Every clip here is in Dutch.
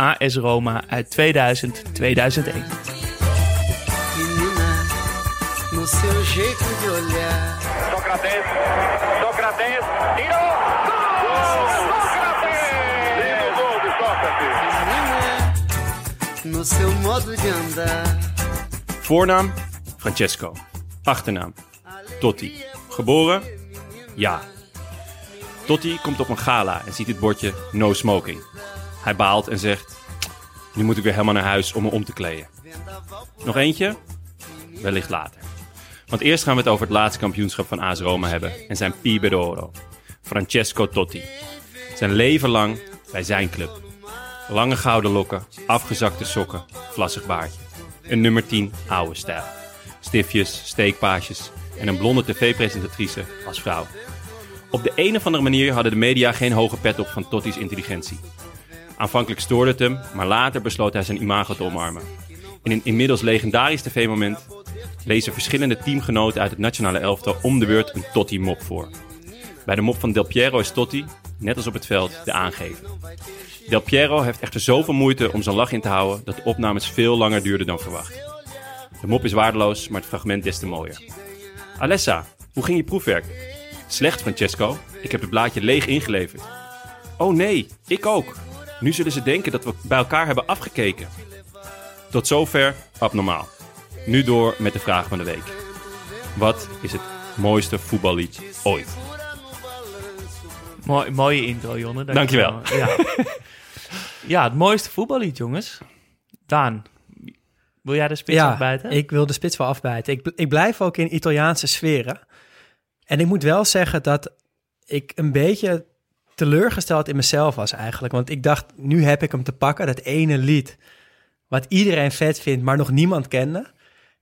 AS Roma uit 2000-2001. Menina, no seu jeito de olhar. Menina, no seu modo de andar. Voornaam Francesco. Achternaam Totti. Geboren? Ja. Totti komt op een gala en ziet het bordje no smoking. Hij baalt en zegt: Nu moet ik weer helemaal naar huis om me om te kleden. Nog eentje? Wellicht later. Want eerst gaan we het over het laatste kampioenschap van AS Roma hebben en zijn Pibe d'Oro. Francesco Totti. Zijn leven lang bij zijn club. Lange gouden lokken, afgezakte sokken, vlassig baardje. Een nummer 10 oude stijl. Stiftjes, steekpaasjes en een blonde tv-presentatrice als vrouw. Op de een of andere manier hadden de media geen hoge pet op van Totti's intelligentie. Aanvankelijk stoorde het hem, maar later besloot hij zijn imago te omarmen. In een inmiddels legendarisch tv-moment lezen verschillende teamgenoten uit het nationale elftal om de beurt een Totti-mop voor. Bij de mop van Del Piero is Totti, net als op het veld, de aangever. Del Piero heeft echter zoveel moeite om zijn lach in te houden dat de opnames veel langer duurden dan verwacht. De mop is waardeloos, maar het fragment des te mooier. Alessa, hoe ging je proefwerk? Slecht, Francesco. Ik heb het blaadje leeg ingeleverd. Oh nee, ik ook. Nu zullen ze denken dat we bij elkaar hebben afgekeken. Tot zover abnormaal. Nu door met de vraag van de week. Wat is het mooiste voetballied ooit? Mooi, mooie intro, Jonne. Dankjewel. Ja. ja, het mooiste voetballied, jongens. Daan, wil jij de spits ja, afbijten? ik wil de spits wel afbijten. Ik, ik blijf ook in Italiaanse sferen. En ik moet wel zeggen dat ik een beetje teleurgesteld in mezelf was eigenlijk. Want ik dacht, nu heb ik hem te pakken, dat ene lied... wat iedereen vet vindt, maar nog niemand kende.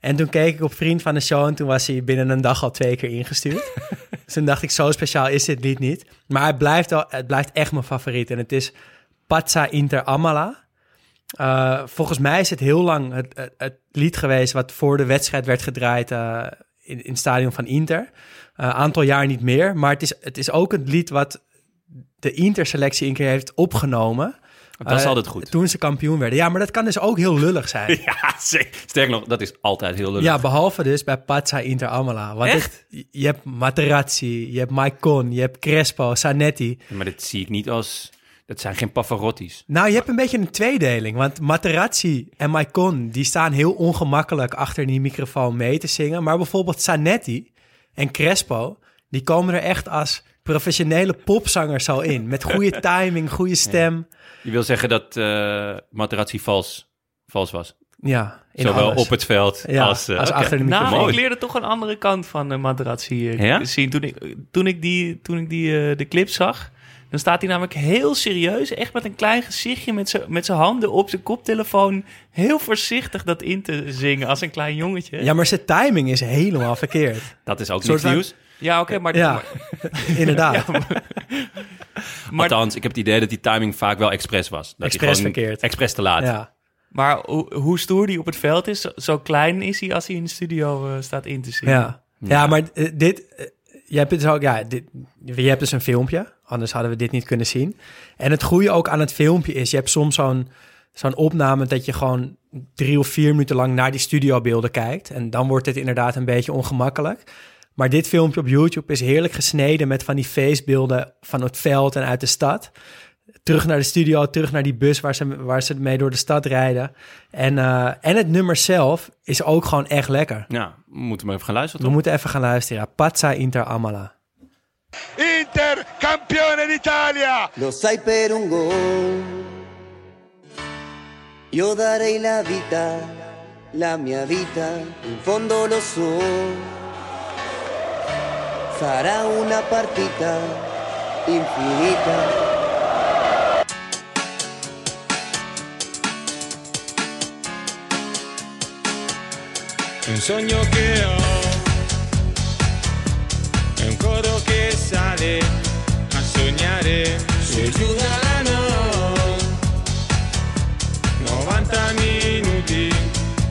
En toen keek ik op Vriend van de Show en toen was hij binnen een dag al twee keer ingestuurd. dus toen dacht ik, zo speciaal is dit lied niet. Maar het blijft, wel, het blijft echt mijn favoriet. En het is Pazza Inter Amala. Uh, volgens mij is het heel lang het, het, het, lied geweest wat voor de wedstrijd werd gedraaid uh, in, in het stadion van Inter. Een uh, aantal jaar niet meer, maar het is, het is ook het lied wat de Inter-selectie een keer heeft opgenomen. Dat is altijd goed. Toen ze kampioen werden. Ja, maar dat kan dus ook heel lullig zijn. ja, sterk nog, dat is altijd heel lullig. Ja, behalve dus bij Pazza Inter Amala. Want Echt? Het, je hebt Materazzi, je hebt Maicon, je hebt Crespo, Zanetti. Ja, maar dat zie ik niet als... Dat zijn geen Pavarotti's. Nou, je hebt een beetje een tweedeling. Want Materazzi en Maicon, die staan heel ongemakkelijk achter die microfoon mee te zingen. Maar bijvoorbeeld Zanetti en Crespo, die komen er echt als professionele popzangers zo in. Met goede timing, goede stem. Ja. Je wil zeggen dat uh, Materazzi vals, vals was? Ja, Zowel alles. op het veld ja, als, uh, als okay. achter de nou, microfoon. ik leerde toch een andere kant van uh, Materazzi ja? zien. Toen ik, toen ik, die, toen ik die, de clip zag, dan staat hij namelijk heel serieus, echt met een klein gezichtje, met zijn handen op zijn koptelefoon, heel voorzichtig dat in te zingen als een klein jongetje. Ja, maar zijn timing is helemaal verkeerd. Dat is ook niks nieuws. Ja, oké, okay, maar... Ja, inderdaad. Ja, maar, maar, Althans, ik heb het idee dat die timing vaak wel expres was. Dat expres verkeerd. Expres te laat. Ja. Maar hoe, hoe stoer die op het veld is, zo, klein is hij als hij in de studio uh, staat in te zingen. Ja, ja. ja maar uh, dit... Uh, je hebt, dus ook, ja, dit, je hebt dus een filmpje, anders hadden we dit niet kunnen zien. En het goede ook aan het filmpje is, je hebt soms zo'n zo'n opname dat je gewoon drie of vier minuten lang naar die studiobeelden kijkt. En dan wordt het inderdaad een beetje ongemakkelijk. Maar dit filmpje op YouTube is heerlijk gesneden met van die feestbeelden van het veld en uit de stad. terug naar de studio, terug naar die bus waar ze, waar ze mee door de stad rijden. En, eh, en het nummer zelf is ook gewoon echt lekker. Ja, we moeten maar even gaan luisteren. We toch? moeten even gaan luisteren. Ja. Pazza Inter Amala. Inter, campione d'Italia! Lo sai per un gol. Io darei la vita, la mia vita, in fondo lo so. Sarà una partita infinita. Un sogno che ho, è un coro che sale a sognare su e giù dalla no. 90 minuti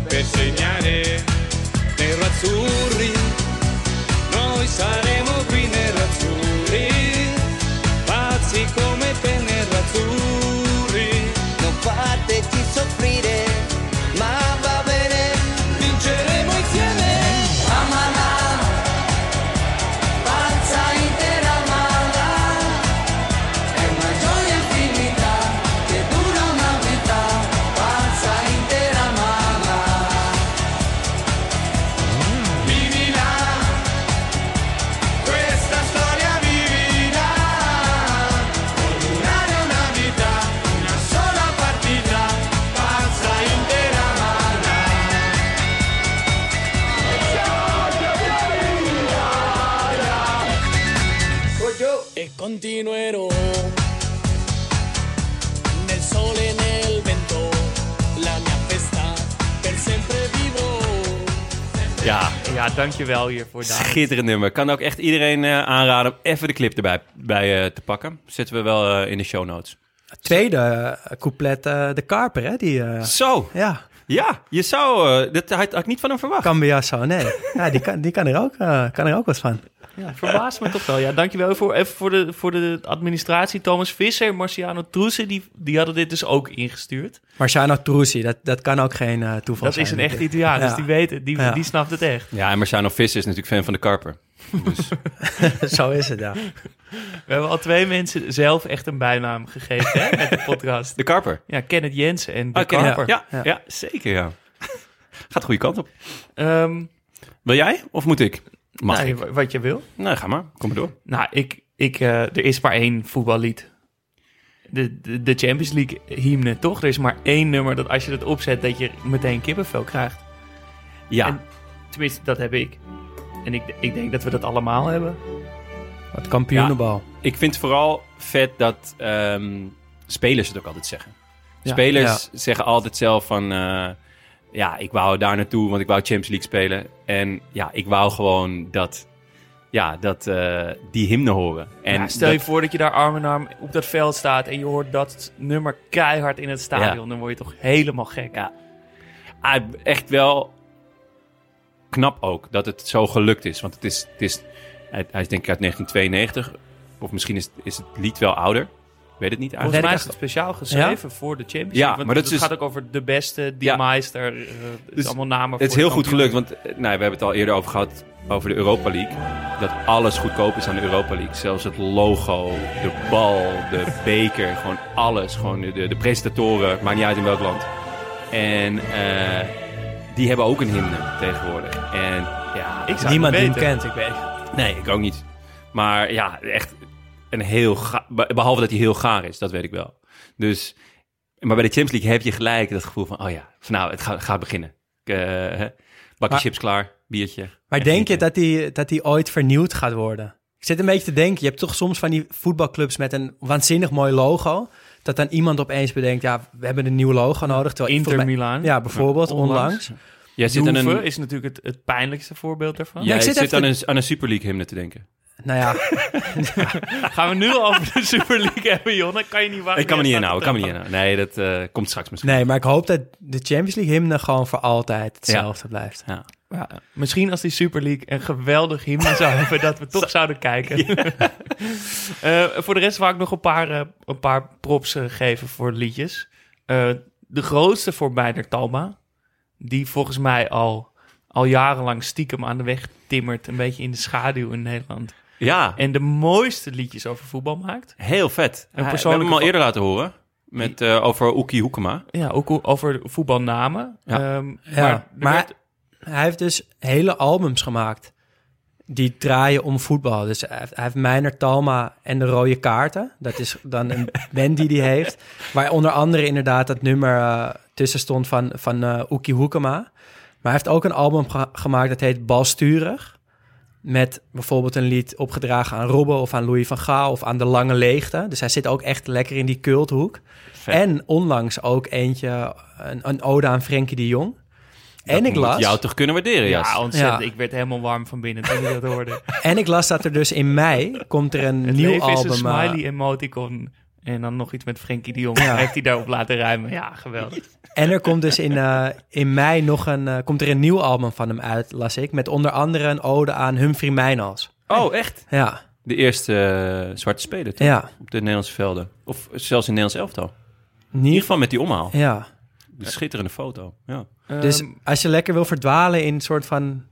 per segnare nerazzurri, noi saremo qui nerazzurri, pazzi come te nerazzurri. Non fateci soffrire, dankjewel hiervoor, Daan. schitterend nummer. Kan ook echt iedereen eh, aanraden om even de clip erbij bij, eh, te pakken. Zetten we wel eh, in de show notes. Tweede couplet, eh, de Karper, hè? Die, eh, Zo, ja, ja, je zou... eh, dat had, had ik niet van hem verwacht. Cambiasso, nee. Ja, die kan, die kan, er ook, kan er ook wat van. Ja, verbaast me toch wel. Ja, dankjewel voor, even voor de, voor de administratie. Thomas Visser en Marciano Troese, die, die hadden dit dus ook ingestuurd. Marciano Truzzi, dat, dat kan ook geen eh, toeval Dat zijn. is een echt Italiaan, dus Ja. die weet het. Die, Ja. die snapt het echt. Ja, en Marciano Visser is natuurlijk fan van de Karper. Dus, Zo is het, ja. We hebben al twee mensen zelf echt een bijnaam gegeven hè, met de podcast. de Karper. Ja, Kenneth Jensen en de Oh, ken je? Karper. Ja, ja. Ja. zeker ja. Gaat de goede kant op. Ehm, Wil jij of moet ik? Mag nou, ik? Wat je wil. Nee, ga maar. Kom maar door. Nou, ik, ik, eh, er is maar één voetballied. De, de, de Champions League hymne, toch? Er is maar één nummer dat als je dat opzet, dat je meteen kippenvel krijgt. Ja, En- Tenminste, dat heb ik. En ik, ik denk dat we dat allemaal hebben. Wat kampioenenbal. ik vind het vooral vet dat ehm, spelers het ook altijd zeggen. Ja. Spelers zeggen altijd zelf van... eh, ja, ik wou daar naartoe, want ik wou Champions League spelen. En ja, ik wou gewoon dat... Ja, dat, eh, die hymne horen. En Ja, stel je voor dat je daar arm in arm op dat veld staat en je hoort dat nummer keihard in het stadion. Dan word je toch helemaal gek. Ja. Ah, echt wel knap ook dat het zo gelukt is. Want het is, het is, hij, hij is denk ik uit 1992. Of misschien is, is het lied wel ouder. Ik weet het niet Volgens eigenlijk. mij is het speciaal geschreven voor de Champions League. Ja, want maar dat het is dus- gaat ook over de beste, die Ja. meister. eh, het is Dus allemaal namen Het is heel goed gelukt, want eh, nou, we hebben het al eerder over gehad over de Europa League. Dat alles goedkoop is aan de Europa League. Zelfs het logo, de bal, de beker, gewoon alles. Gewoon de, de presentatoren, maakt niet uit in welk land. En eh, die hebben ook een hymne tegenwoordig. En ja, Ik zou Niemand die hem kent, ik weet. Nee, ik ook niet. Maar ja, echt een heel ga- Behalve dat hij heel gaar is, dat weet ik wel. Dus, maar bij de Champions League heb je gelijk dat gevoel van... Oh ja, van nou, het gaat, gaat beginnen. Eh, hè, bakje Maar- chips klaar, biertje. Maar denk je dat die, dat die ooit vernieuwd gaat worden? Ik zit een beetje te denken, je hebt toch soms van die voetbalclubs met een waanzinnig mooi logo. Dat dan iemand opeens bedenkt, ja, we hebben een nieuw logo nodig. Terwijl Inter Milaan. Ja, bijvoorbeeld, Onlangs. onlangs. Jij zit aan een, is natuurlijk het, het pijnlijkste voorbeeld daarvan. jij ik zit aan, te- een, aan een Super League hymne te denken. Nou ja, Gaan we nu al over de Super League hebben, Jon? Dan kan je niet wachten. Ik kan me niet inhouden, ik kan me niet inhouden. Nee, dat eh, komt straks misschien. nee, maar ik hoop dat de Champions League hymne gewoon voor altijd hetzelfde blijft. Ja. Ja, misschien als die Super League een geweldig hymne zou hebben, dat we toch zouden kijken. Eh, voor de rest wou ik nog een paar, eh, een paar props geven voor liedjes. Eh, de grootste voor Meijner Talma, die volgens mij al, al jarenlang stiekem aan de weg timmert, een beetje in de schaduw in Nederland. Ja, En de mooiste liedjes over voetbal maakt. heel vet. We hebben persoonlijke hem al eerder laten horen. Met, eh, over Oekie Hoekema. Ja, ook over voetbalnamen. Ja. Ehm, Ja, maar maar werd- hij heeft dus hele albums gemaakt die draaien om voetbal. Dus hij heeft, Meiner Talma en de Rode Kaarten. Dat is dan een band die hij heeft. Waar onder andere inderdaad dat nummer eh, tussen stond van, van eh Oekie Hoekema. Maar hij heeft ook een album ge- gemaakt dat heet Balsturig. Met bijvoorbeeld een lied opgedragen aan Robben of aan Louis van Gaal of aan De Lange Leegte. Dus hij zit ook echt lekker in die culthoek. Vet. En onlangs ook eentje, een, een ode aan Frenkie de Jong. en ik moet las... jou toch kunnen waarderen, Jas? ja, ontzettend. Ja. Ik werd helemaal warm van binnen toen ik dat hoorde. En ik las dat er dus in mei komt er een Het nieuw leven album. is een eh, smiley emoticon. En dan nog iets met Frenkie de Jong. Heeft hij daarop laten ruimen. Ja, geweldig. en er komt dus in, eh, in mei nog een, eh, komt er een nieuw album van hem uit, las ik. Met onder andere een ode aan Humphrey Mijnals. Oh, echt? Ja, De eerste eh, zwarte speler toch? ja, op de Nederlandse velden. Of zelfs in Nederlands elftal. In ieder geval met die omhaal. Ja, De schitterende foto. Ja. dus Ehm, als je lekker wil verdwalen in een soort van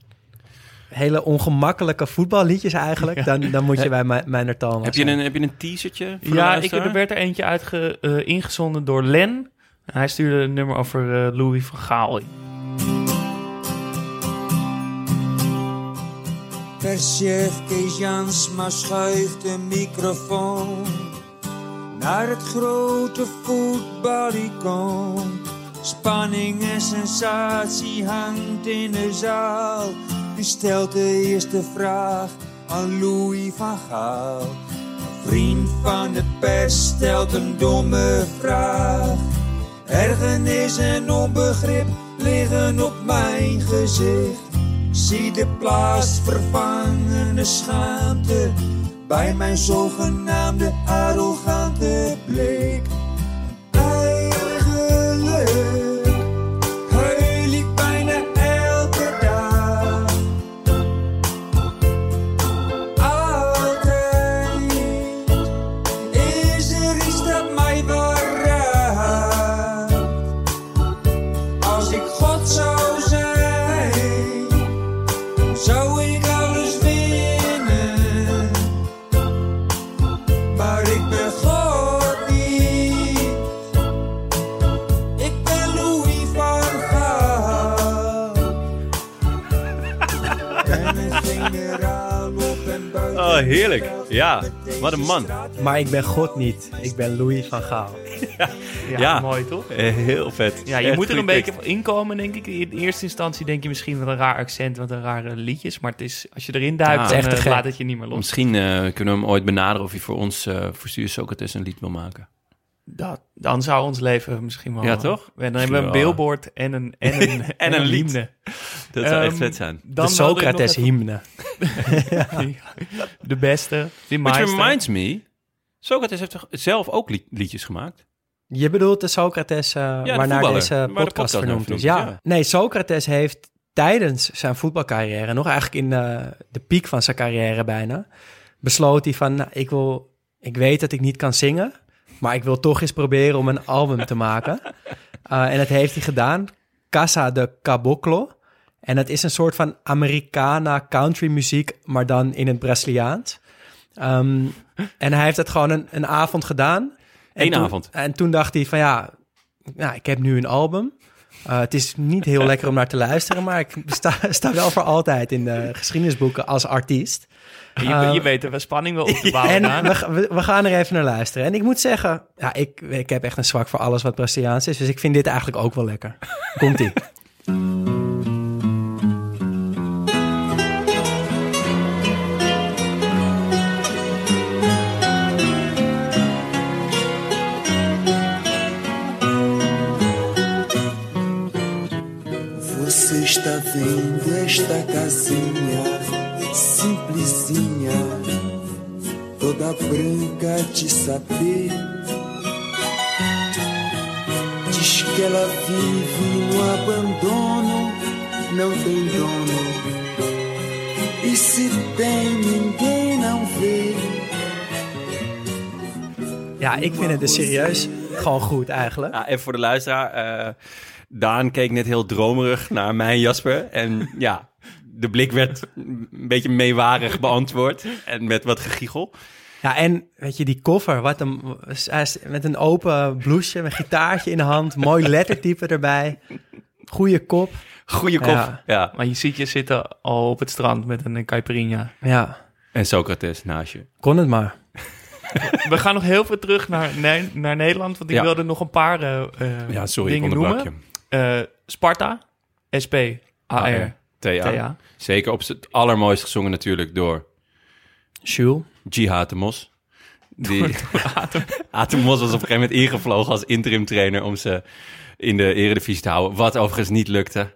hele ongemakkelijke voetballiedjes eigenlijk, dan, dan moet je bij mijn Heb, je een, heb je een teasertje voor de ja, ik, er werd er eentje uitge, eh, ingezonden door Len. Hij stuurde een nummer over eh, Louis van Gaal. Perschef Kees Jansma schuift de microfoon naar het grote voetbalicoon. Spanning en sensatie hangt in de zaal. U stelt de eerste vraag aan Louis van Gaal. Een vriend van de pers stelt een domme vraag. Ergernis en onbegrip liggen op mijn gezicht. Ik zie de plaatsvervangende schaamte bij mijn zogenaamde arrogante blik. Heerlijk. Ja, wat een man. Maar ik ben God niet, ik ben Louis van Gaal. Ja, Ja. mooi toch? Eh, Heel vet. Ja, je Echt moet er een beetje voor inkomen, denk ik. In eerste instantie denk je misschien wat een raar accent, wat een rare liedjes. Maar het is, als je erin duikt, Ja. dan eh, gek. laat het je niet meer los. Misschien eh, kunnen we hem ooit benaderen of hij voor ons, eh voor Stuur Socrates, een lied wil maken. Dat, dan zou ons leven misschien wel... Ja, toch? En dan Misschien hebben we een billboard en een, en een, en een een lied. hymne. Dat zou echt Ehm, vet zijn. De Socrates-hymne. De beste, die Which reminds me, Socrates heeft toch zelf ook li- liedjes gemaakt? Je bedoelt de Socrates eh, de waarnaar voetballer, deze waar de podcast, vernoemd is. Ja. ja. Nee, Socrates heeft tijdens zijn voetbalcarrière, nog eigenlijk in de, de piek van zijn carrière bijna, besloot hij van, nou, ik, wil, ik weet dat ik niet kan zingen, maar ik wil toch eens proberen om een album te maken. Eh, en dat heeft hij gedaan, Casa de Caboclo. En het is een soort van Americana country muziek, maar dan in het Braziliaans. Ehm, en hij heeft het gewoon een, een avond gedaan. Eén avond. En toen dacht hij van ja, nou, ik heb nu een album. Uh, het is niet heel lekker om naar te luisteren, maar ik sta, sta wel voor altijd in de geschiedenisboeken als artiest. Je, je weet er wel spanning wel op te bouwen. en we, we gaan er even naar luisteren. En ik moet zeggen, ja, ik, ik heb echt een zwak voor alles wat Braziliaans is. Dus ik vind dit eigenlijk ook wel lekker. Komt-ie. Você está vendo esta casinha simplesinha, toda branca de saber. Diz que ela vive no abandono, não tem dono. E se tem, ninguém não vê. Ja, ik vind het dus serieus gewoon goed eigenlijk. Ja, en voor de luisteraar, eh, Daan keek net heel dromerig naar mij, Jasper. En ja, de blik werd een beetje meewarig beantwoord. En met wat gegiegel. Ja, en weet je, die koffer, wat een, met een open blouseje, met een gitaartje in de hand, mooi lettertype erbij, goede kop. Goeie kop. Ja. Ja. Maar je ziet je zitten al op het strand met een caipirinha. Ja, En Socrates naast je. kon het maar. We gaan nog heel veel terug naar, naar Nederland, want ik Ja. wilde nog een paar eh, eh, Ja, sorry, ik dingen noemen. Eh, Sparta, SP, AR, Zeker op het allermooist gezongen natuurlijk door Jules. Jihad de Mos. Die, Atem Mos was op een gegeven moment ingevlogen als interim trainer om ze in de eredivisie te houden. Wat overigens niet lukte.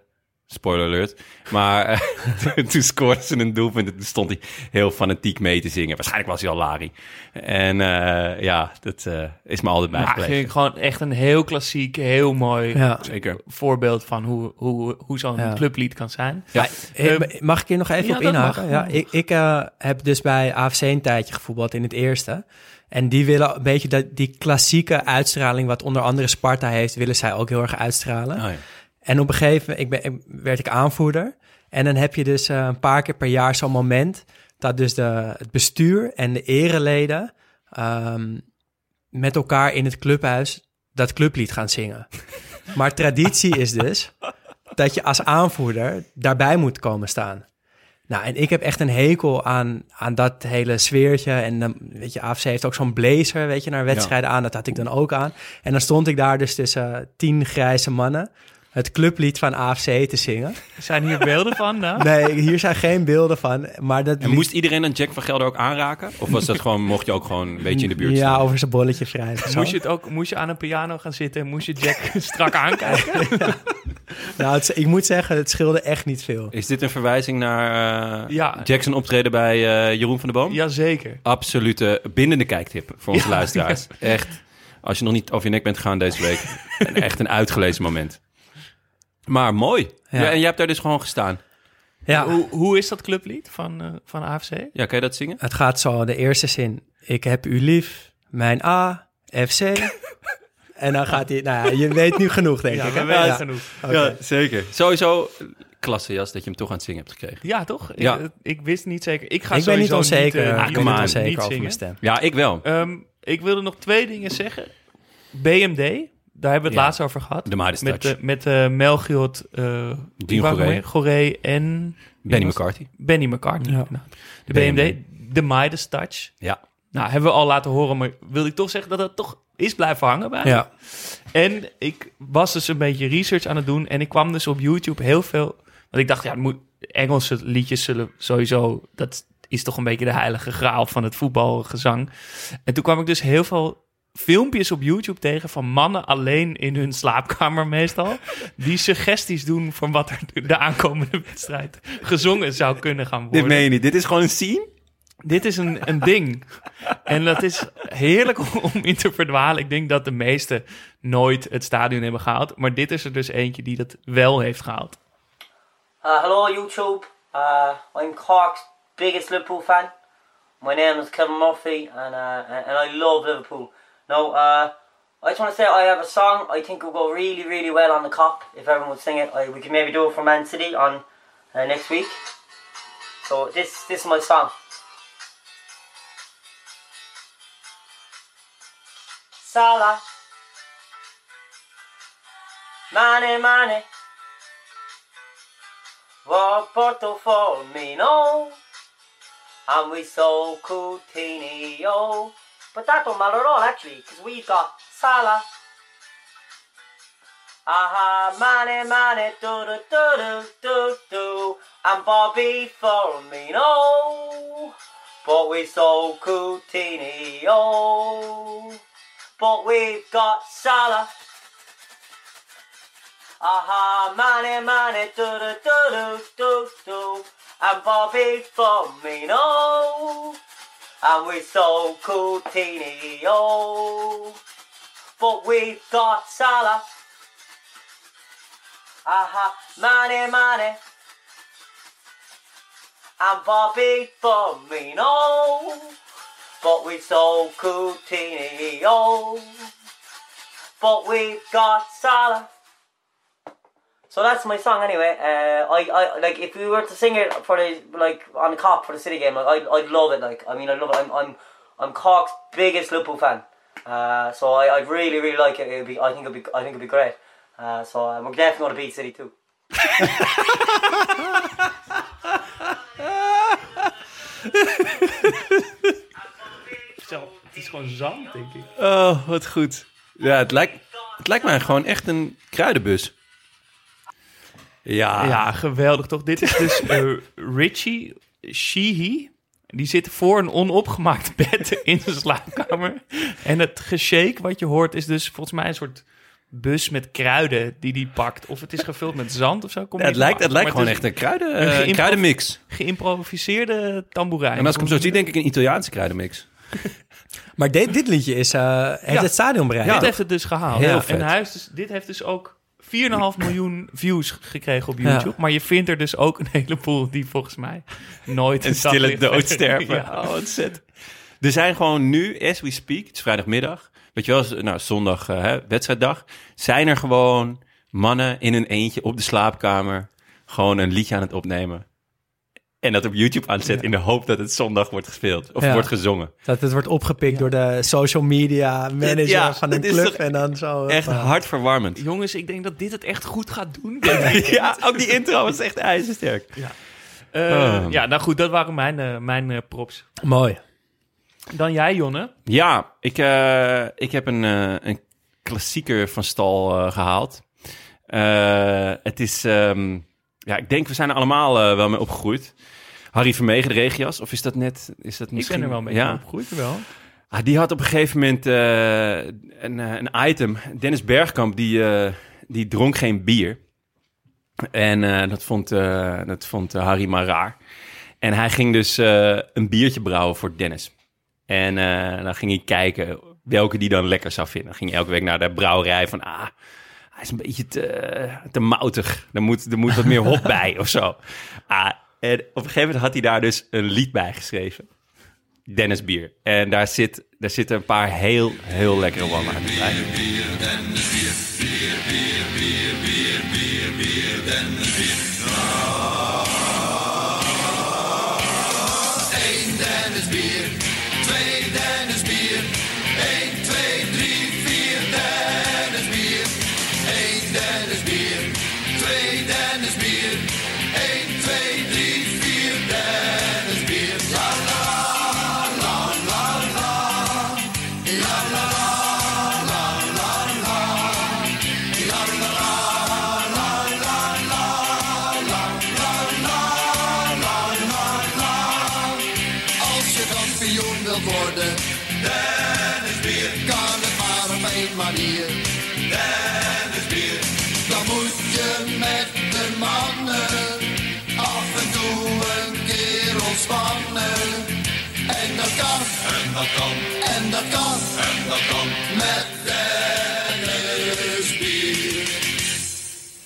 Spoiler alert. Maar eh, toen scoorde ze een doelpunt en toen stond hij heel fanatiek mee te zingen. Waarschijnlijk was hij al Lari. En eh, ja, dat eh, is me altijd bijgebleven. vind ik gewoon echt een heel klassiek, heel mooi Ja. Zeker. voorbeeld van hoe, hoe, hoe zo'n Ja. clublied kan zijn. Ja. Eh, Eh, mag ik hier nog even ja, op inhaken? Ja, ik ik heb dus bij AFC een tijdje gevoetbald in het eerste. En die willen een beetje dat, die klassieke uitstraling, wat onder andere Sparta heeft, willen zij ook heel erg uitstralen. Oh ja. En op een gegeven moment ik ben, werd ik aanvoerder. En dan heb je dus eh, een paar keer per jaar zo'n moment dat dus de, het bestuur en de ereleden ehm, met elkaar in het clubhuis dat clublied gaan zingen. Maar traditie is dus dat je als aanvoerder daarbij moet komen staan. Nou, en ik heb echt een hekel aan, aan dat hele sfeertje. En dan, weet je, AFC heeft ook zo'n blazer, weet je, naar wedstrijden aan. Dat had ik dan ook aan. En dan stond ik daar dus tussen eh, tien grijze mannen het clublied van AFC te zingen. Zijn hier beelden van? Nou? Nee, hier zijn geen beelden van, maar dat En lied- moest iedereen dan Jack van Gelder ook aanraken? Of was dat gewoon, mocht je ook gewoon een beetje in de buurt Ja, staan? over zijn bolletje zo. Moest je, het ook, moest je aan een piano gaan zitten en moest je Jack strak aankijken? Nou, het, ik moet zeggen, het scheelde echt niet veel. Is dit een verwijzing naar eh, Ja. Jackson optreden bij eh, Jeroen van der Boom? Jazeker. Absolute bindende kijktip voor onze Ja, luisteraars. Echt, als je nog niet over je nek bent gegaan deze week, een- echt een uitgelezen moment. Maar mooi. Ja. Ja. en jij hebt daar dus gewoon gestaan. Ja, Hoe, hoe is dat clublied van, eh, van AFC? Ja, kan je dat zingen? het gaat zo, de eerste zin. Ik heb u lief, mijn A, FC. en dan gaat hij, nou ja, je weet nu genoeg, denk Ja, ik. we weten Ja. genoeg. Oké. zeker. Sowieso klasse jas dat je hem toch aan het zingen hebt gekregen. Ja, toch? Ja. Ik, ik wist niet zeker. Ik ga Ik ben niet sowieso onzeker, Niet, eh, ik ben niet onzeker niet over zingen. mijn stem. Ja, ik wel. Ehm, ik wilde nog twee dingen zeggen. BMD, daar hebben we het Ja. laatst over gehad. De Midas met, Touch. eh, met Melchior, wie waren we Goré. en... Benny McCarthy. Benny. Ja. Nou, de BMD, de Midas Touch. Ja. Nou, hebben we al laten horen, maar wil ik toch zeggen dat het toch is blijven hangen bij. Ja. En ik was dus een beetje research aan het doen. En ik kwam dus op YouTube heel veel. Want ik dacht, ja, het moet, Engelse liedjes zullen sowieso. Dat is toch een beetje de heilige graal van het voetbalgezang. En toen kwam ik dus heel veel filmpjes op YouTube tegen van mannen alleen in hun slaapkamer meestal. Die suggesties doen van wat er de aankomende wedstrijd gezongen zou kunnen gaan worden. Dit meen je niet. Dit is gewoon een scene? Dit is een, een ding. En dat is heerlijk om in te verdwalen. Ik denk dat de meesten nooit het stadion hebben gehaald. Maar dit is er dus eentje die dat wel heeft gehaald. Uh, hello, YouTube. Uh, I'm Cork's biggest Liverpool fan. My name is Kevin Murphy, and uh, and and I love Liverpool. Now, uh, I just want to say I have a song I think will go really, really well on the cop if everyone would sing it. I, we can maybe do it for Man City on uh, next week. So this this is my song. Salah, Mane, Mane. Porto Firmino and we sold Coutinho. But that don't matter at all actually, because we've got Salah. Aha, Mane, Mane, do do do do do do, and Bobby Firmino. But we sold Coutinho. But we've got Salah. Aha, money, money, do do do do do do, and Bobby Firmino, and we're so sold Coutinho, but we've got Salah. Aha, money, money, and Bobby Firmino, but we're so sold Coutinho, but we've got Salah. So that's my song anyway. Uh, I, I like if we were to sing it for the like on the cop for the city game, like I'd, I'd love it. Like I mean, I love it. I'm I'm I'm Cork's biggest Liverpool fan. Uh, so I I'd really really like it. It'd be I think it'd be I think it'd be great. Uh, so uh, we're definitely going to beat City too. Zo, het is gewoon zand, denk ik. Oh, wat goed. Ja, het lijkt, het lijkt mij gewoon echt een kruidenbus. Ja. Ja, geweldig toch? Dit is dus eh, Richie Sheehy. Die zit voor een onopgemaakt bed in de slaapkamer. En het geshake wat je hoort is dus volgens mij een soort bus met kruiden die die pakt. Of het is gevuld met zand of zo. Kom Ja, het lijkt, het lijkt gewoon echt een, kruiden, eh, een geïmpro- kruidenmix. Geïmproviseerde tamboerijn. En als ik hem zo zie, denk ik een Italiaanse kruidenmix. Maar dit, dit liedje is, eh, heeft Ja. het stadion bereikt. dit heeft het dus gehaald. Heel Ja. vet. En hij heeft dus, dit heeft dus ook 4,5 miljoen views gekregen op Ja. YouTube. Maar je vindt er dus ook een heleboel die volgens mij nooit Een stille daglicht- dood sterven. Ja. Oh, wat zet. Er zijn gewoon nu, as we speak, het is vrijdagmiddag, weet je wel, nou, zondag, eh, hè, wedstrijddag, zijn er gewoon mannen in een eentje op de slaapkamer gewoon een liedje aan het opnemen. En dat op YouTube aan het zetten in de hoop dat het zondag wordt gespeeld of Ja. wordt gezongen. Dat het wordt opgepikt door de social media manager Ja, van een club. En dan zo. Echt eh, hartverwarmend. Jongens, ik denk dat dit het echt goed gaat doen. ja, ook die intro was echt ijzersterk. Eh, Oh. Ja, nou goed, dat waren mijn, eh, mijn eh, props. Mooi. Dan jij, Jonne. Ja, ik, eh, ik heb een, eh, een klassieker van stal eh, gehaald. Eh, het is, ehm, ja, ik denk we zijn er allemaal eh, wel mee opgegroeid. Harry Vermegen, de regias, of is dat net? Is dat Ik misschien? ben er wel een beetje ja? opgegroeid, wel. Ah, die had op een gegeven moment eh, een, eh, een item. Dennis Bergkamp, die, die dronk geen bier. En dat vond, dat vond Harry maar raar. En hij ging dus een biertje brouwen voor Dennis. En dan ging hij kijken welke die dan lekker zou vinden. Dan ging hij elke week naar de brouwerij van... Ah, is een beetje te, te moutig. Er moet, er moet wat meer hop bij of zo. Ah, en op een gegeven moment had hij daar dus een lied bij geschreven. Dennis Bier. En daar, zit, daar zitten een paar heel, heel lekkere one-liners bij. Eén keer ontspannen. En dat kan, en dat kan, en dat kan, en dat kan met Dennis Bier.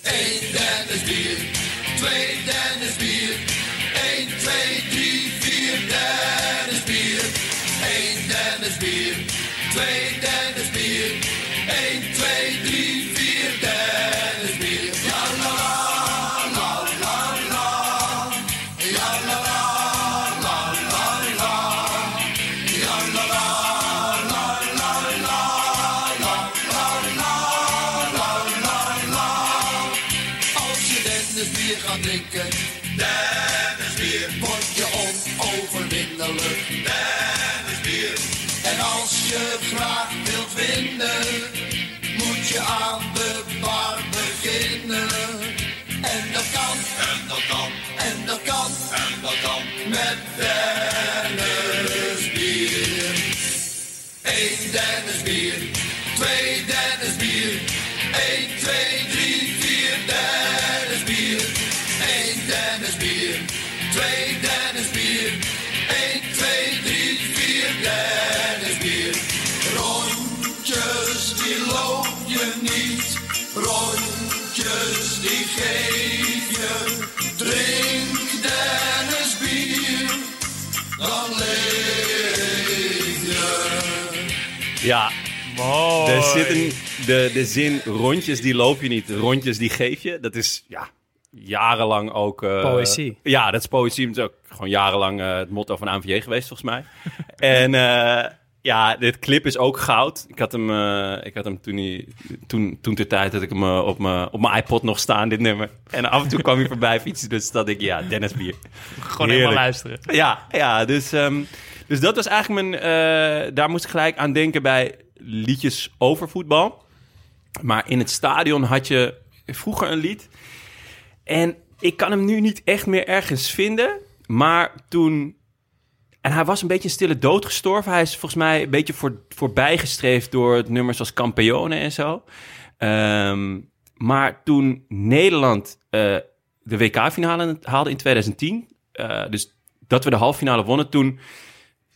Eén Dennis Bier, twee Dennis Bier. 1, 2, 3, 4 Dennis Bier. 1 Dennis Bier, 2 Rondjes die loop je niet, rondjes die geef Ja, Mooi. Er zit een, de, de zin rondjes die loop je niet, rondjes die geef je. Dat is ja, jarenlang ook... eh, Poëzie. Ja, dat is poëzie. Is ook gewoon jarenlang eh, het motto van ANVJ geweest, volgens mij. en eh, ja, dit clip is ook goud. Ik had hem, ik had hem toen, hij, toen, toen ter tijd dat ik hem op mijn op mijn iPod nog staan, dit nummer. En af en toe kwam hij voorbij fietsen, dus dat ik, ja, Dennis Bier. Gewoon helemaal luisteren. Ja, ja dus, ehm, dus dat was eigenlijk mijn... eh, daar moest ik gelijk aan denken bij liedjes over voetbal. Maar in het stadion had je vroeger een lied. En ik kan hem nu niet echt meer ergens vinden. Maar toen... En hij was een beetje een stille dood gestorven. Hij is volgens mij een beetje voor, voorbijgestreefd door het nummers als Campione en zo. Ehm, maar toen Nederland eh, de WK-finale haalde in 2010... eh, dus dat we de halve finale wonnen, toen,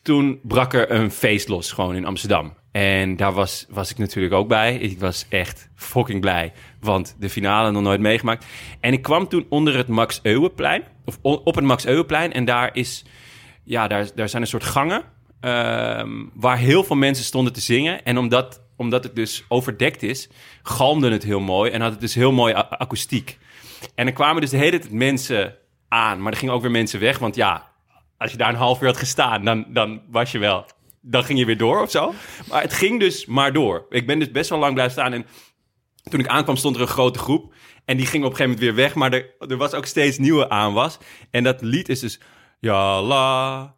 toen brak er een feest los gewoon in Amsterdam. En daar was, was ik natuurlijk ook bij. Ik was echt fucking blij, want de finale nog nooit meegemaakt. En ik kwam toen onder het Max Euweplein, of op het Max Euweplein. En daar, is, ja, daar, daar zijn een soort gangen ehm, waar heel veel mensen stonden te zingen. En omdat, omdat het dus overdekt is, galmde het heel mooi en had het dus heel mooi akoestiek. En er kwamen dus de hele tijd mensen aan, maar er gingen ook weer mensen weg. Want ja, als je daar een half uur had gestaan, dan, dan was je wel. Dan ging je weer door of zo. Maar het ging dus maar door. Ik ben dus best wel lang blijven staan. En toen ik aankwam, stond er een grote groep. En die ging op een gegeven moment weer weg. Maar er, er was ook steeds nieuwe aanwas. En dat lied is dus. Ja, la.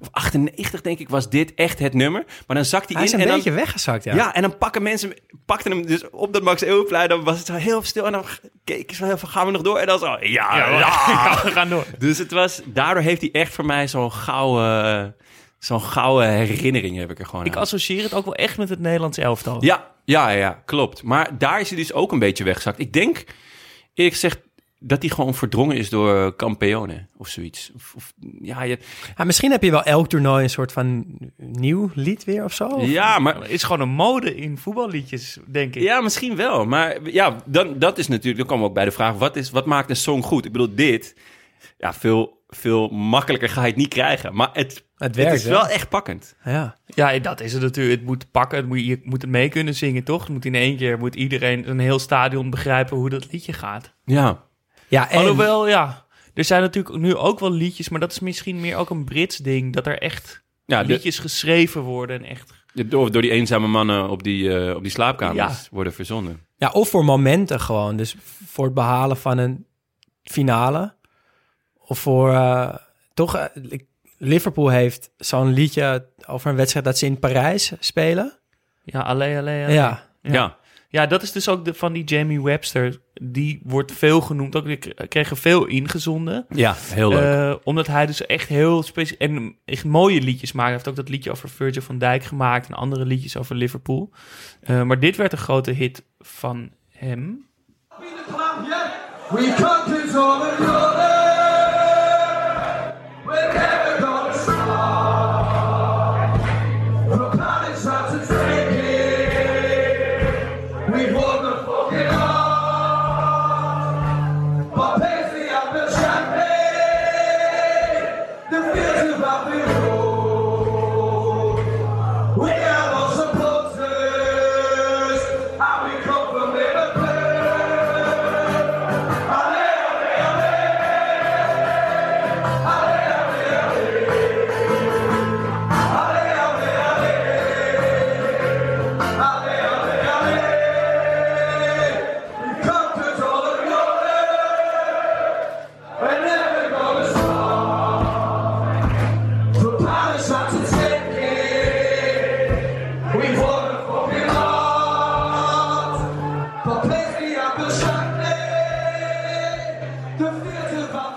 of 98 denk ik, was dit echt het nummer. Maar dan zakt hij, Hij is in een en beetje dan, weggezakt, ja. ja. en dan pakken mensen, pakten hem dus op dat Max Eeuwplein, dan was het zo heel stil en dan keken ze heel veel, gaan we nog door? En dan zo, ja, ja, Ja, we gaan door. Dus het was, daardoor heeft hij echt voor mij zo'n gouden, zo'n gouden herinnering heb ik er gewoon Ik aan. associeer het ook wel echt met het Nederlands elftal. Ja, ja, ja, klopt. Maar daar is hij dus ook een beetje weggezakt. Ik denk, eerlijk gezegd, dat hij gewoon verdrongen is door Campione of zoiets. Of, of, ja, je, Ja, misschien heb je wel elk toernooi een soort van nieuw lied weer of zo. Of- ja, maar Het is gewoon een mode in voetballiedjes, denk ik. Ja, misschien wel. Maar ja, dan, dat is natuurlijk, dan komen we ook bij de vraag: wat, is, wat maakt een song goed? Ik bedoel, dit, ja, veel, veel makkelijker ga je het niet krijgen. Maar het, Het het werkt is wel echt pakkend. Ja. Ja, dat is het natuurlijk. Het moet pakken, het moet, je moet het mee kunnen zingen, toch? Het moet in één keer, moet iedereen, een heel stadion begrijpen hoe dat liedje gaat. Ja. Ja, en Alhoewel, ja, er zijn natuurlijk nu ook wel liedjes, maar dat is misschien meer ook een Brits ding, dat er echt Ja, de- liedjes geschreven worden en echt... door, door die eenzame mannen op die, eh, op die slaapkamers Ja. worden verzonnen. Ja, of voor momenten gewoon. Dus voor het behalen van een finale. Of voor... eh, toch, eh, Liverpool heeft zo'n liedje over een wedstrijd dat ze in Parijs spelen. Ja, allee, allee, allee. Ja. Ja. Ja. Ja, dat is dus ook de, van die Jamie Webster. Die wordt veel genoemd. Ook, die k- kregen veel ingezonden. Ja, heel leuk. Eh, omdat hij dus echt heel speciaal... En echt mooie liedjes maakt. Hij heeft ook dat liedje over Virgil van Dijk gemaakt. En andere liedjes over Liverpool. Eh, maar dit werd een grote hit van hem. We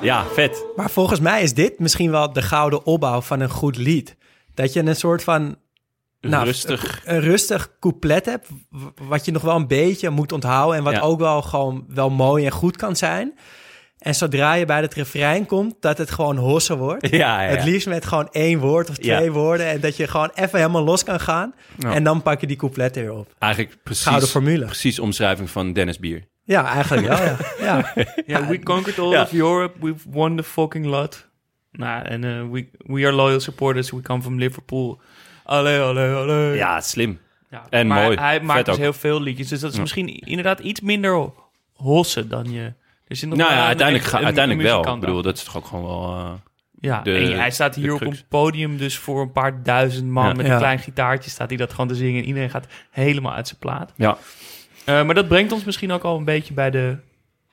Ja, vet. Maar volgens mij is dit misschien wel de gouden opbouw van een goed lied. Dat je een soort van... nou, Rustig. Een, een rustig couplet hebt, wat je nog wel een beetje moet onthouden... en wat Ja. ook wel gewoon wel mooi en goed kan zijn. En zodra je bij het refrein komt, dat het gewoon hossen wordt. Ja, ja, ja. Het liefst met gewoon één woord of twee Ja. woorden. En dat je gewoon even helemaal los kan gaan. Ja. En dan pak je die coupletten weer op. Eigenlijk precies, Gouden formule. precies omschrijving van Dennis Bier. Ja, eigenlijk wel, ja. ja. Ja, we conquered all Ja. of Europe. We've won the fucking lot. Nou, en eh, we, we are loyal supporters. We come from Liverpool. Allee, allee, allee. Ja, slim. Ja, En maar mooi. Hij Vet maakt dus ook. heel veel liedjes. Dus dat is Ja. misschien inderdaad iets minder hossen dan je... Er zit nog Nou ja, een- uiteindelijk, een- ga- een uiteindelijk wel. Ik bedoel, dat is toch ook gewoon wel... eh, Ja, de- en hij staat hier op het podium, dus voor een paar duizend man Ja. met Ja. een klein gitaartje staat hij dat gewoon te zingen. En iedereen gaat helemaal uit zijn plaat. Ja. Eh, maar dat brengt ons misschien ook al een beetje bij de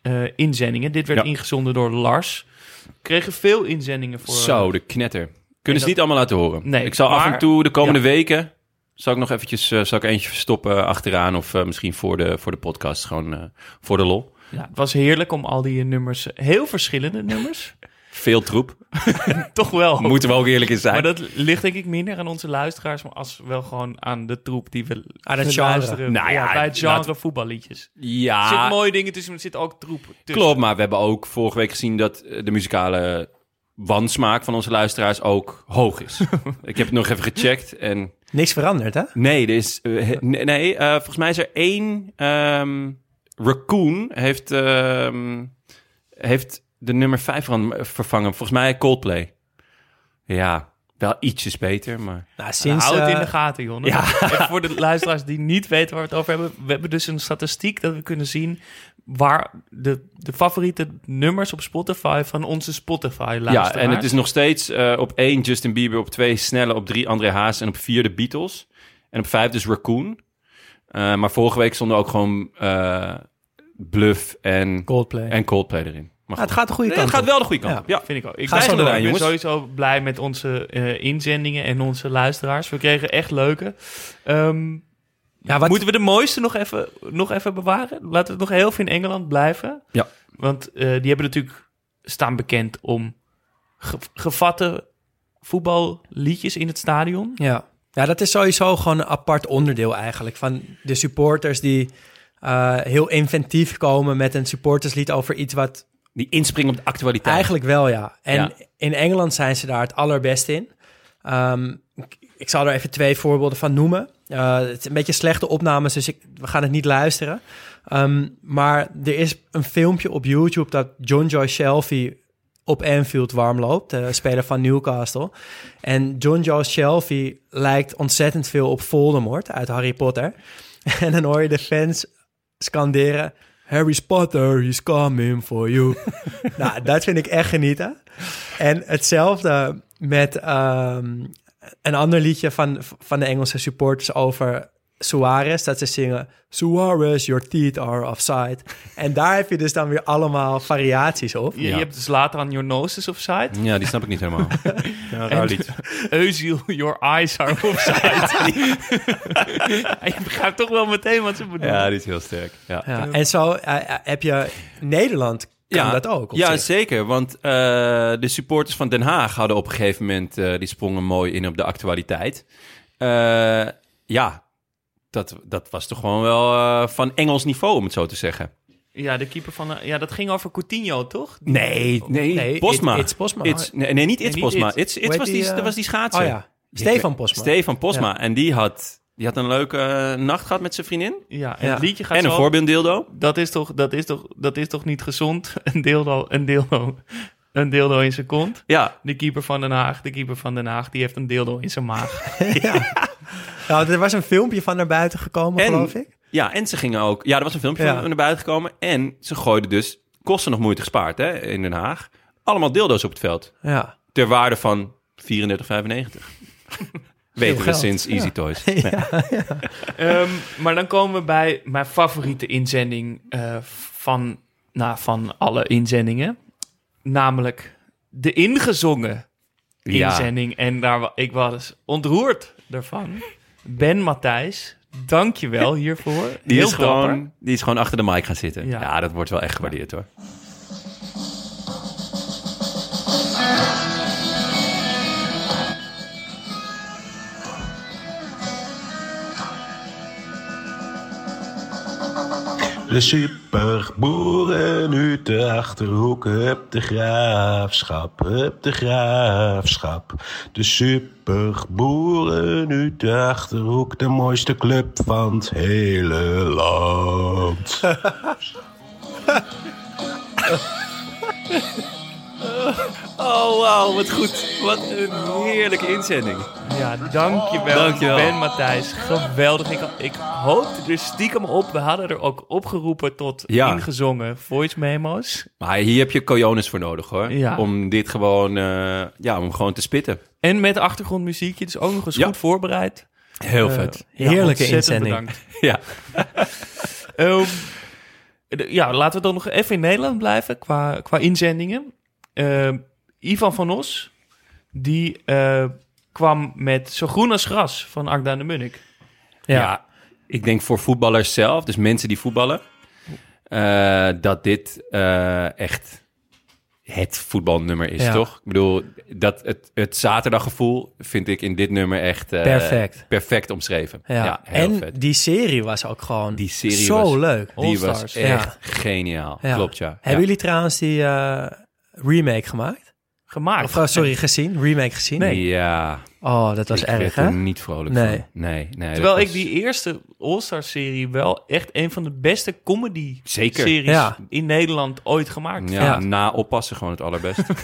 eh, inzendingen. Dit werd Ja. ingezonden door Lars. We kregen veel inzendingen voor... Zo, de knetter. Kunnen ze dat- niet allemaal laten horen. Nee, ik zal af en toe de komende Ja. weken... Zal ik nog eventjes zal ik eentje verstoppen achteraan... of misschien voor de, voor de podcast, gewoon eh, voor de lol. Ja, het was heerlijk om al die nummers, heel verschillende nummers, Veel troep. toch wel. Moeten we ook eerlijk in zijn. Maar dat ligt denk ik minder aan onze luisteraars, maar als wel gewoon aan de troep die we Aan het genre. luisteren. Nou ja, bij het genre laat- voetballiedjes. Er ja, zitten mooie dingen tussen, maar er zit ook troep tussen. klopt. Maar we hebben ook vorige week gezien... dat de muzikale wansmaak van onze luisteraars ook hoog is. ik heb het nog even gecheckt en... Niks veranderd, hè? Nee, er is, eh, nee, eh, volgens mij is er één... ehm, Raccoon heeft, ehm, heeft de nummer 5 vervangen. Volgens mij Coldplay. Ja, wel ietsjes beter, maar... Nou, sinds... Hou het in eh, de gaten, Jonne. ja. En voor de luisteraars die niet weten waar we het over hebben. We hebben dus een statistiek dat we kunnen zien... waar de, de favoriete nummers op Spotify van onze Spotify-luisteraars... Ja, en het is nog steeds eh, op één Justin Bieber, op twee Snelle, op drie André Haas en op vier de Beatles. En op vijf dus Raccoon. Eh, maar vorige week stonden ook gewoon eh, Bluff en, Coldplay. en Coldplay erin. Maar Ja, het gaat de goede Nee, kant het gaat wel de goede kant Ja. op. Ja. Vind ik ook. Ik Ga ben, jongens. sowieso blij met onze eh, inzendingen en onze luisteraars. We kregen echt leuke. Ehm, Ja, wat, Moeten we de mooiste nog even, nog even bewaren? Laten we het nog heel veel in Engeland blijven. Ja. Want eh, die hebben natuurlijk staan bekend om ge- gevatte voetballiedjes in het stadion. Ja. ja, dat is sowieso gewoon een apart onderdeel eigenlijk. Van de supporters die eh, heel inventief komen met een supporterslied over iets wat... Die inspringen op de actualiteit. Eigenlijk wel, ja. En Ja. in Engeland zijn ze daar het allerbest in. Ehm, ik, zal er even twee voorbeelden van noemen. Eh, het is een beetje slechte opnames, dus ik, we gaan het niet luisteren. Ehm, maar er is een filmpje op YouTube dat John Joy Shelby op Anfield warm loopt, de speler van Newcastle. En John Joy Shelby lijkt ontzettend veel op Voldemort uit Harry Potter. En dan hoor je de fans scanderen... Harry Potter, he's coming for you. nou, dat vind ik echt genieten. En hetzelfde met ehm, een ander liedje van, van de Engelse supporters over Suarez. Dat ze zingen, Suarez, your teeth are offside. En daar heb je dus dan weer allemaal variaties op. Je, je hebt dus later aan Your Nose is Offside. Ja, die snap ik niet helemaal. ja, raar lied. Eusiel, Your Eyes are Offside. je begrijpt toch wel meteen wat ze bedoelen. Ja, die is heel sterk. Ja. Ja, en zo eh, eh, heb je Nederland kan dat ook. op Ja, zich. zeker. Want eh, de supporters van Den Haag hadden op een gegeven moment... eh, die sprongen mooi in op de actualiteit. Eh, ja, dat, dat was toch gewoon wel eh, van Engels niveau, om het zo te zeggen. Ja, de keeper van... de- ja, dat ging over Coutinho, toch? Nee, nee, Nee, Posma. It- It's Posma. It's- nee, nee, niet It's niet Posma. It. It's, It's was, die, eh? dat was die schaatser. Oh ja, Stefan Posma. Stefan Posma. En die had, die had een leuke eh, nacht gehad met zijn vriendin. Ja, en Ja. het liedje gaat En een voorbeelddildo. Dat is toch, dat is toch, dat is toch niet gezond? Een dildo, een dildo, een dildo in zijn kont. Ja, De keeper van Den Haag, de keeper van Den Haag, die heeft een dildo in zijn maag. ja. Nou, er was een filmpje van naar buiten gekomen, En- geloof ik. Ja, en ze gingen ook... Ja, er was een filmpje Ja. van naar buiten gekomen. En ze gooiden dus, kosten nog moeite gespaard hè, in Den Haag, allemaal dildo's op het veld. Ja. Ter waarde van 34,95. Weten we sinds Easy Ja. Toys. Ja. Ehm, maar dan komen we bij mijn favoriete inzending eh, van, nou, van alle inzendingen. Namelijk de ingezongen Ja. inzending. En daar, ik was ontroerd daarvan. Ben Matthijs, dank je wel hiervoor. Die Heel is, gewoon, die is gewoon achter de mic gaan zitten. Ja. Ja, dat wordt wel echt gewaardeerd hoor. De superboeren uit de Achterhoek, hup de graafschap, hup de graafschap. De superboeren uit de Achterhoek, de mooiste club van het hele land. Oh, wauw, wat goed. Wat een heerlijke inzending. Ja, dankjewel, Dankjewel. Ben Matthijs. Geweldig. Ik, ik hoopte er stiekem op. We hadden er ook opgeroepen tot Ja. ingezongen voice memo's. Maar hier heb je cojones voor nodig hoor. Ja. Om dit gewoon, eh, ja, om gewoon te spitten. En met achtergrondmuziekje, dus ook nog eens Ja. goed voorbereid. Heel Eh, vet. Heerlijke inzending. bedankt. Ja. Ehm, de- ja, laten we dan nog even in Nederland blijven qua, qua inzendingen. Ehm, Ivan van Os, die eh, kwam met Zo groen als gras van Agda de Munnik. Ja. ik denk voor voetballers zelf, dus mensen die voetballen, eh, dat dit eh, echt het voetbalnummer is, Ja. toch? Ik bedoel, dat het, het zaterdaggevoel vind ik in dit nummer echt eh, Perfect. perfect omschreven. Ja. Ja, heel en vet. die serie was ook gewoon Die serie zo was, leuk. Die was echt Ja. geniaal. Ja. Klopt, ja. Hebben Ja. jullie trouwens die eh, remake gemaakt? Gemaakt. Of, eh, sorry, gezien? Remake gezien? Ja. Oh, dat was ik erg, werd hè? er niet vrolijk Nee. van. Nee, nee. Terwijl ik was- die eerste All-Star-serie wel echt een van de beste comedy-series Ja. in Nederland ooit gemaakt Ja, Ja. na oppassen gewoon het allerbeste.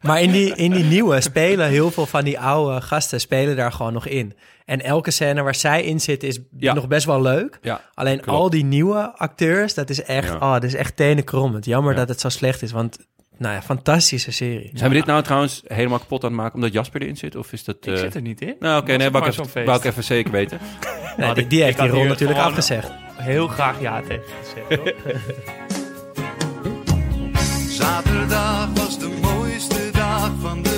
Maar in die, in die nieuwe spelen heel veel van die oude gasten spelen daar gewoon nog in. En elke scène waar zij in zitten is Ja. nog best wel leuk. Ja, Alleen klopt. al die nieuwe acteurs, dat is echt, Ja. oh, dat is echt tenenkrommend. Jammer Ja. dat het zo slecht is, want nou ja, fantastische serie. Zijn we dit nou trouwens helemaal kapot aan het maken omdat Jasper erin zit? Of is dat... Ik eh, zit er niet in. Nou, oké, nee, wou maar ik, even, wou ik even zeker weten. Nee, Had die, ik- die heeft die rol natuurlijk afgezegd. Heel graag ja tegen gezegd. Zaterdag was de mooiste dag van de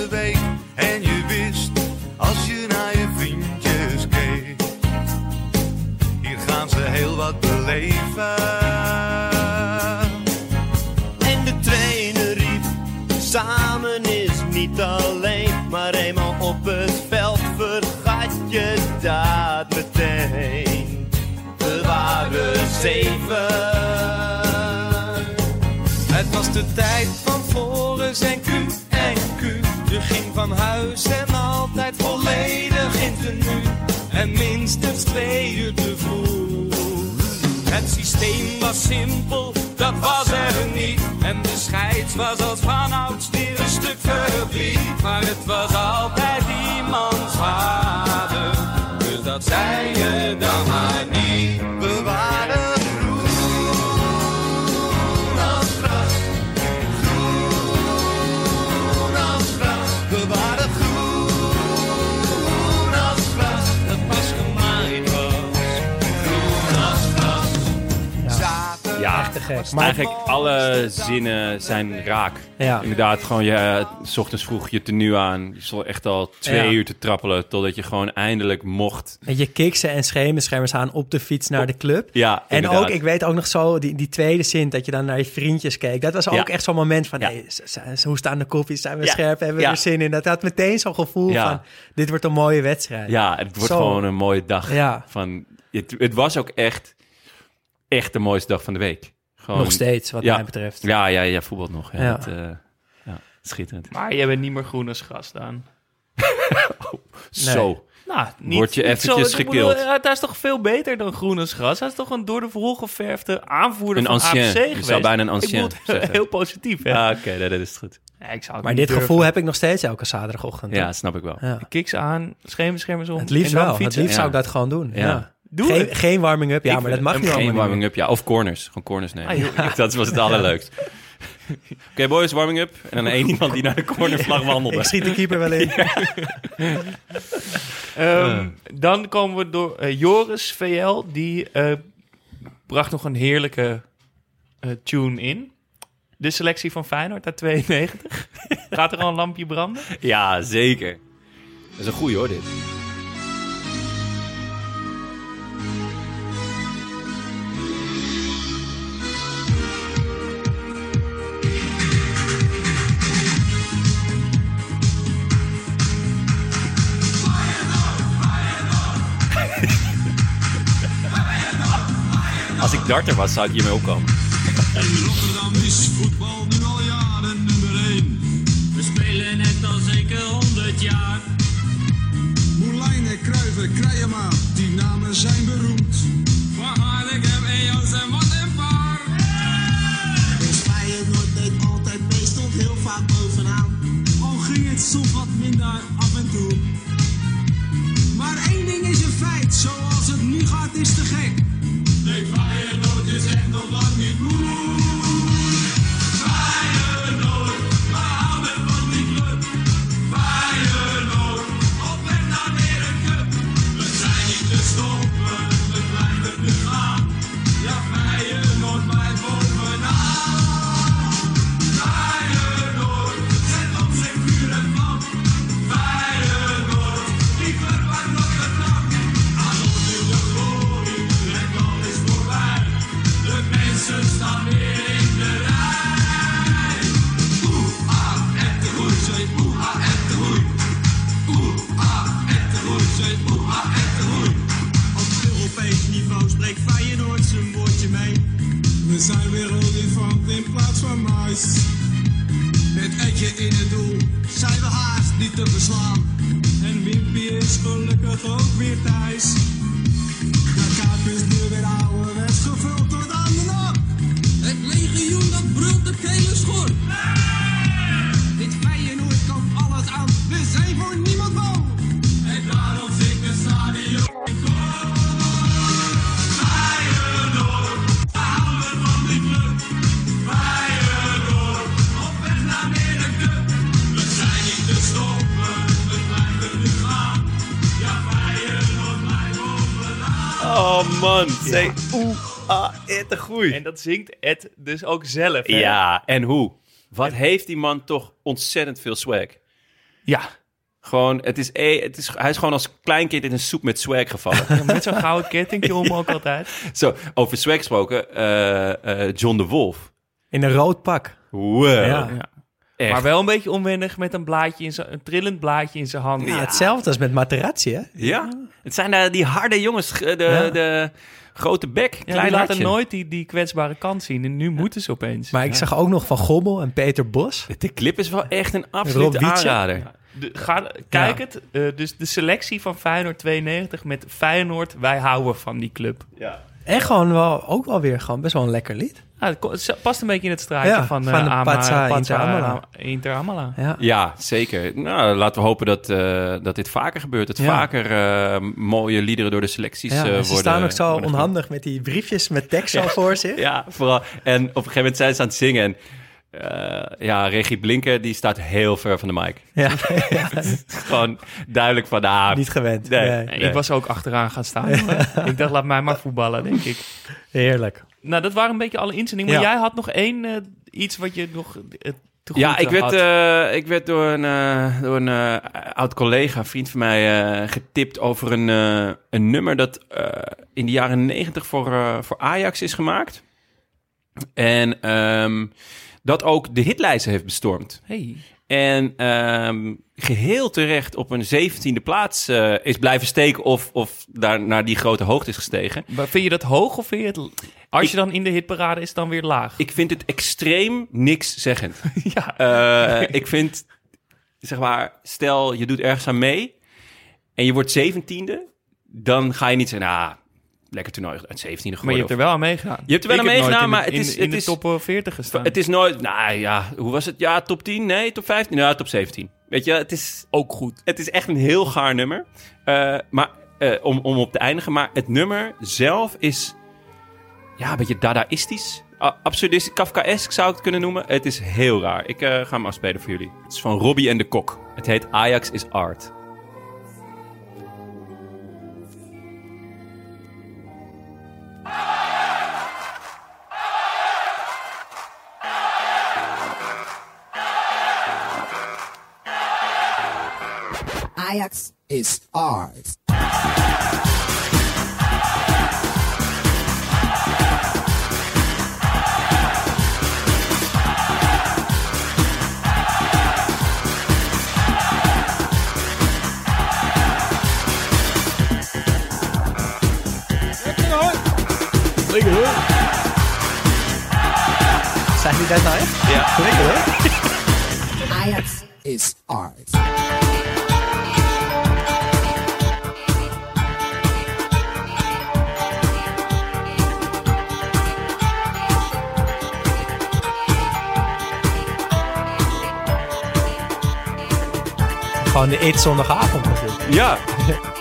samen is niet alleen. Maar eenmaal op het veld vergat je dat meteen. We waren zeven. Het was de tijd van Floris en Q en Q. Je ging van huis en altijd volledig in tenue. En minstens twee uur te vroeg. Het systeem was simpel, dat was er niet. En de scheids was als vanouds weer een stuk verdriet. Maar het was altijd iemands vader. Dus dat zei je dan maar niet. We gek. maar eigenlijk alle zinnen zijn raak. Ja. Inderdaad, gewoon je, eh, s ochtends vroeg je tenue aan. Je stond echt al twee Ja. uur te trappelen totdat je gewoon eindelijk mocht. En je kiksen en schemerschermers aan op de fiets naar de club. Ja, En inderdaad. ook, ik weet ook nog zo, die, die tweede zin, dat je dan naar je vriendjes keek. Dat was ook Ja. echt zo'n moment van, Ja. hey, hoe staan de koffies? Zijn we Ja. scherp? Hebben we Ja. er zin in? Dat had meteen zo'n gevoel Ja. van, dit wordt een mooie wedstrijd. Ja, het wordt Zo. gewoon een mooie dag. Ja. Van, het, het was ook echt, echt de mooiste dag van de week. Gewoon, Nog steeds, wat ja. mij betreft. Ja, ja, ja, voetbal nog. Ja, Ja. Eh, ja, schitterend. Maar jij bent niet meer groen als gras, Daan. Zo. Nou, niet, Word je eventjes ik gekild. ja, hij is toch veel beter dan groen als gras? Hij is toch een door de vol geverfde aanvoerder Een van ancien. AFC Je geweest? zou bijna een Ik ancien het heel positief, hè? Ah, Oké, nee, dat is goed. Ja, ik zou Maar dit durven. gevoel heb ik nog steeds elke zaterdagochtend. Ja, snap ik wel. Ja. Kiks aan, schermen, schermen om. Het liefst dan wel. Het liefst Ja. zou ik dat gewoon doen. Ja. Ja. Doe geen, het. geen warming-up, ja, Ik maar dat mag nu Geen niet warming-up, ja. Of corners. Gewoon corners nemen. Ah, joh, dat was het allerleukst. Oké, boys, warming-up. En dan één iemand die naar de cornervlag wandelde. Ik schiet de keeper wel in. Ehm, Dan komen we door eh, Joris VL. Die eh, bracht nog een heerlijke eh, tune in. De selectie van Feyenoord uit 92. Gaat er al een lampje branden? Ja, zeker. Dat is een goeie hoor, dit. Darter was, zou ik hiermee opkomen. In Rotterdam is voetbal nu al jaren nummer 1. We spelen net al zeker 100 jaar. Moelijnen, Kruiven, Krijema, die namen zijn beroemd. Van Haarlem, Eos en wat een paar. Dus Feyenoord deed altijd mee, stond heel vaak bovenaan. Al ging het soms wat minder af en toe. Oh man, zeg oeh, ah, de groei. En dat zingt Ed dus ook zelf. hè? Ja, en hoe? Wat heeft die man toch ontzettend veel swag. Ja. Gewoon, het is, eh, het is, hij is gewoon als kleinkind in een soep met swag gevallen. Ja, met zo'n gouden kettingje om ook altijd. Zo, over swag gesproken, eh, eh, John de Wolf. In een rood pak. Wow. Ja. Ja. Echt. Maar wel een beetje onwennig met een blaadje in zijn, een trillend blaadje in zijn hand. Ja, hetzelfde als met Materazzi, hè? Ja, het zijn daar die harde jongens, de, Ja. de grote bek, Ja, klein die laten nooit die, die kwetsbare kant zien. En nu moeten ze opeens. Maar ik zag ook nog van Gommel en Peter Bos. De clip is wel echt een absolute aanrader. De, ga, kijk het. eh, dus de selectie van Feyenoord 92 met Feyenoord. Wij houden van die club. Ja. En gewoon wel, ook wel weer gewoon best wel een lekker lied. Ah, het past een beetje in het straatje Ja, van, van eh, de Ama- Patsa Inter Amala. Inter Amala. Ja. Ja, zeker. Nou, laten we hopen dat, eh, dat dit vaker gebeurt. Dat Ja. vaker eh, mooie liederen door de selecties Ja, eh, worden ze staan ook zo onhandig met die briefjes met tekst al voor zich. Ja, vooral. En op een gegeven moment zijn ze aan het zingen. En eh, ja, Regie Blinken, die staat heel ver van de mic. Ja. Gewoon duidelijk van, ah, Niet gewend. Nee. Nee. Nee, Ik was ook achteraan gaan staan. ik dacht, laat mij maar voetballen, denk ik. Heerlijk. Nou, dat waren een beetje alle inzendingen. Maar Ja. jij had nog één eh, iets wat je nog goed Ja, ik werd, eh, ik werd door een, door een oud collega, vriend van mij, getipt over een, een nummer dat in de jaren negentig voor, voor Ajax is gemaakt. En ehm, dat ook de hitlijsten heeft bestormd. Hey. En ehm, geheel terecht op een zeventiende plaats eh, is blijven steken of, of daar naar die grote hoogte is gestegen. Maar vind je dat hoog of vind je het... Als Ik- je dan in de hitparade is, dan weer laag? Ik vind het extreem niks zeggend. ja. Eh, ik vind, zeg maar, stel je doet ergens aan mee en je wordt zeventiende, dan ga je niet zeggen, nou, lekker toernooi, het zeventiende maar je geworden. hebt er wel aan meegedaan. Je hebt er wel aan meegedaan, in maar het in- is- In, het de is- top eh, 40 gestaan. Het is nooit, nou ja, hoe was het? Ja, top 10? Nee, top 15? Ja, top 17. Weet je, het is ook goed. Het is echt een heel gaar nummer. Eh, maar eh, om, om op te eindigen, maar het nummer zelf is ja, een beetje dadaïstisch. A- Absurdistisch, Kafkaesk zou ik het kunnen noemen. Het is heel raar. Ik eh, ga hem afspelen voor jullie. Het is van Robbie en de Kok. Het heet Ajax is Art. Ajax is ours. Lekker hoor. Zijn die dat nou echt? Ja. Lekker hoor. Ajax is art. Gewoon de It zondagavond was dit. Ja.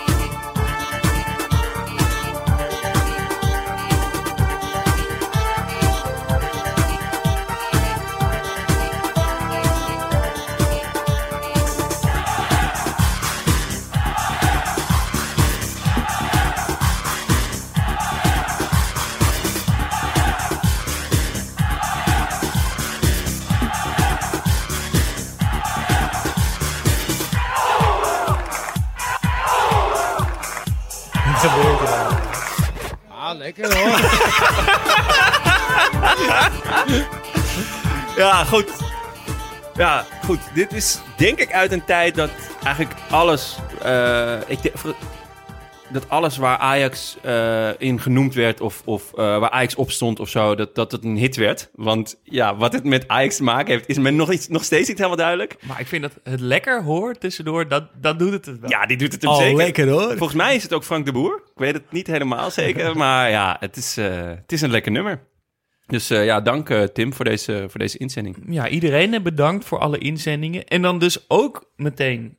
goed. Ja, goed. Dit is denk ik uit een tijd dat eigenlijk alles... eh, ik denk, dat alles waar Ajax eh, in genoemd werd of, of eh, waar Ajax op stond of zo, dat, dat het een hit werd. Want ja, wat het met Ajax te maken heeft, is me nog, iets, nog steeds niet helemaal duidelijk. Maar ik vind dat het lekker hoort tussendoor, dat, dat doet het het wel. Ja, die doet het hem Oh, zeker. lekker hoor. Volgens mij is het ook Frank de Boer. Ik weet het niet helemaal zeker, maar ja, het is, eh, het is een lekker nummer. Dus eh, ja, dank eh, Tim voor deze, voor deze inzending. Ja, iedereen eh, bedankt voor alle inzendingen. En dan dus ook meteen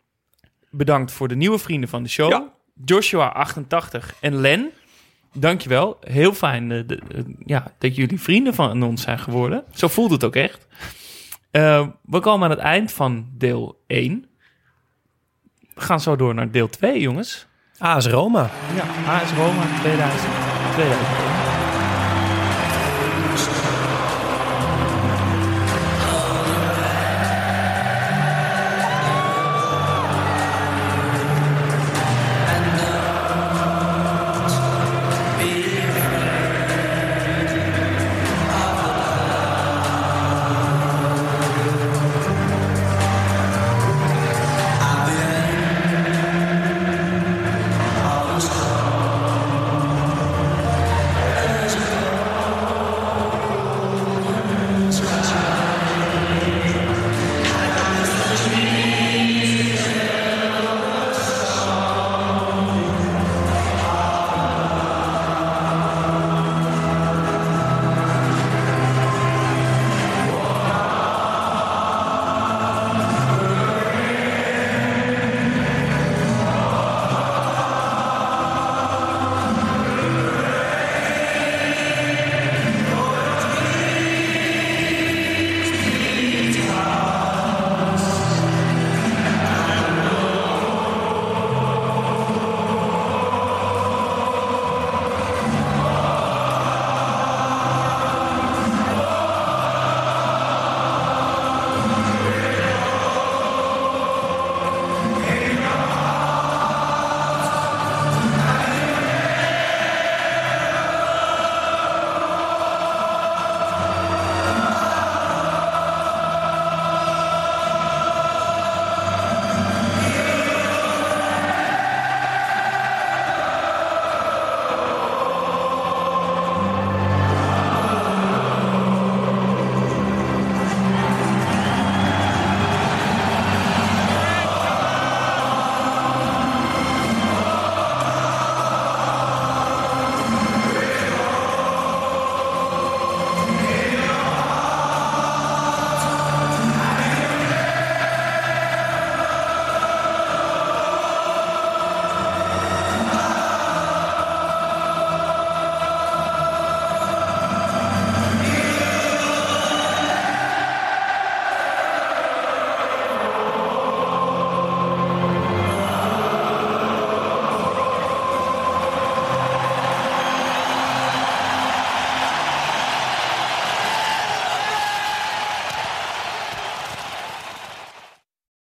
bedankt voor de nieuwe vrienden van de show. Joshua88 en Len. Dankjewel. Heel fijn de- ja, dat jullie vrienden van ons zijn geworden. Zo voelt het ook echt. We komen aan het eind van deel 1. We gaan zo door naar deel 2, jongens. AS Roma. Ja, AS Roma 2000, 2001.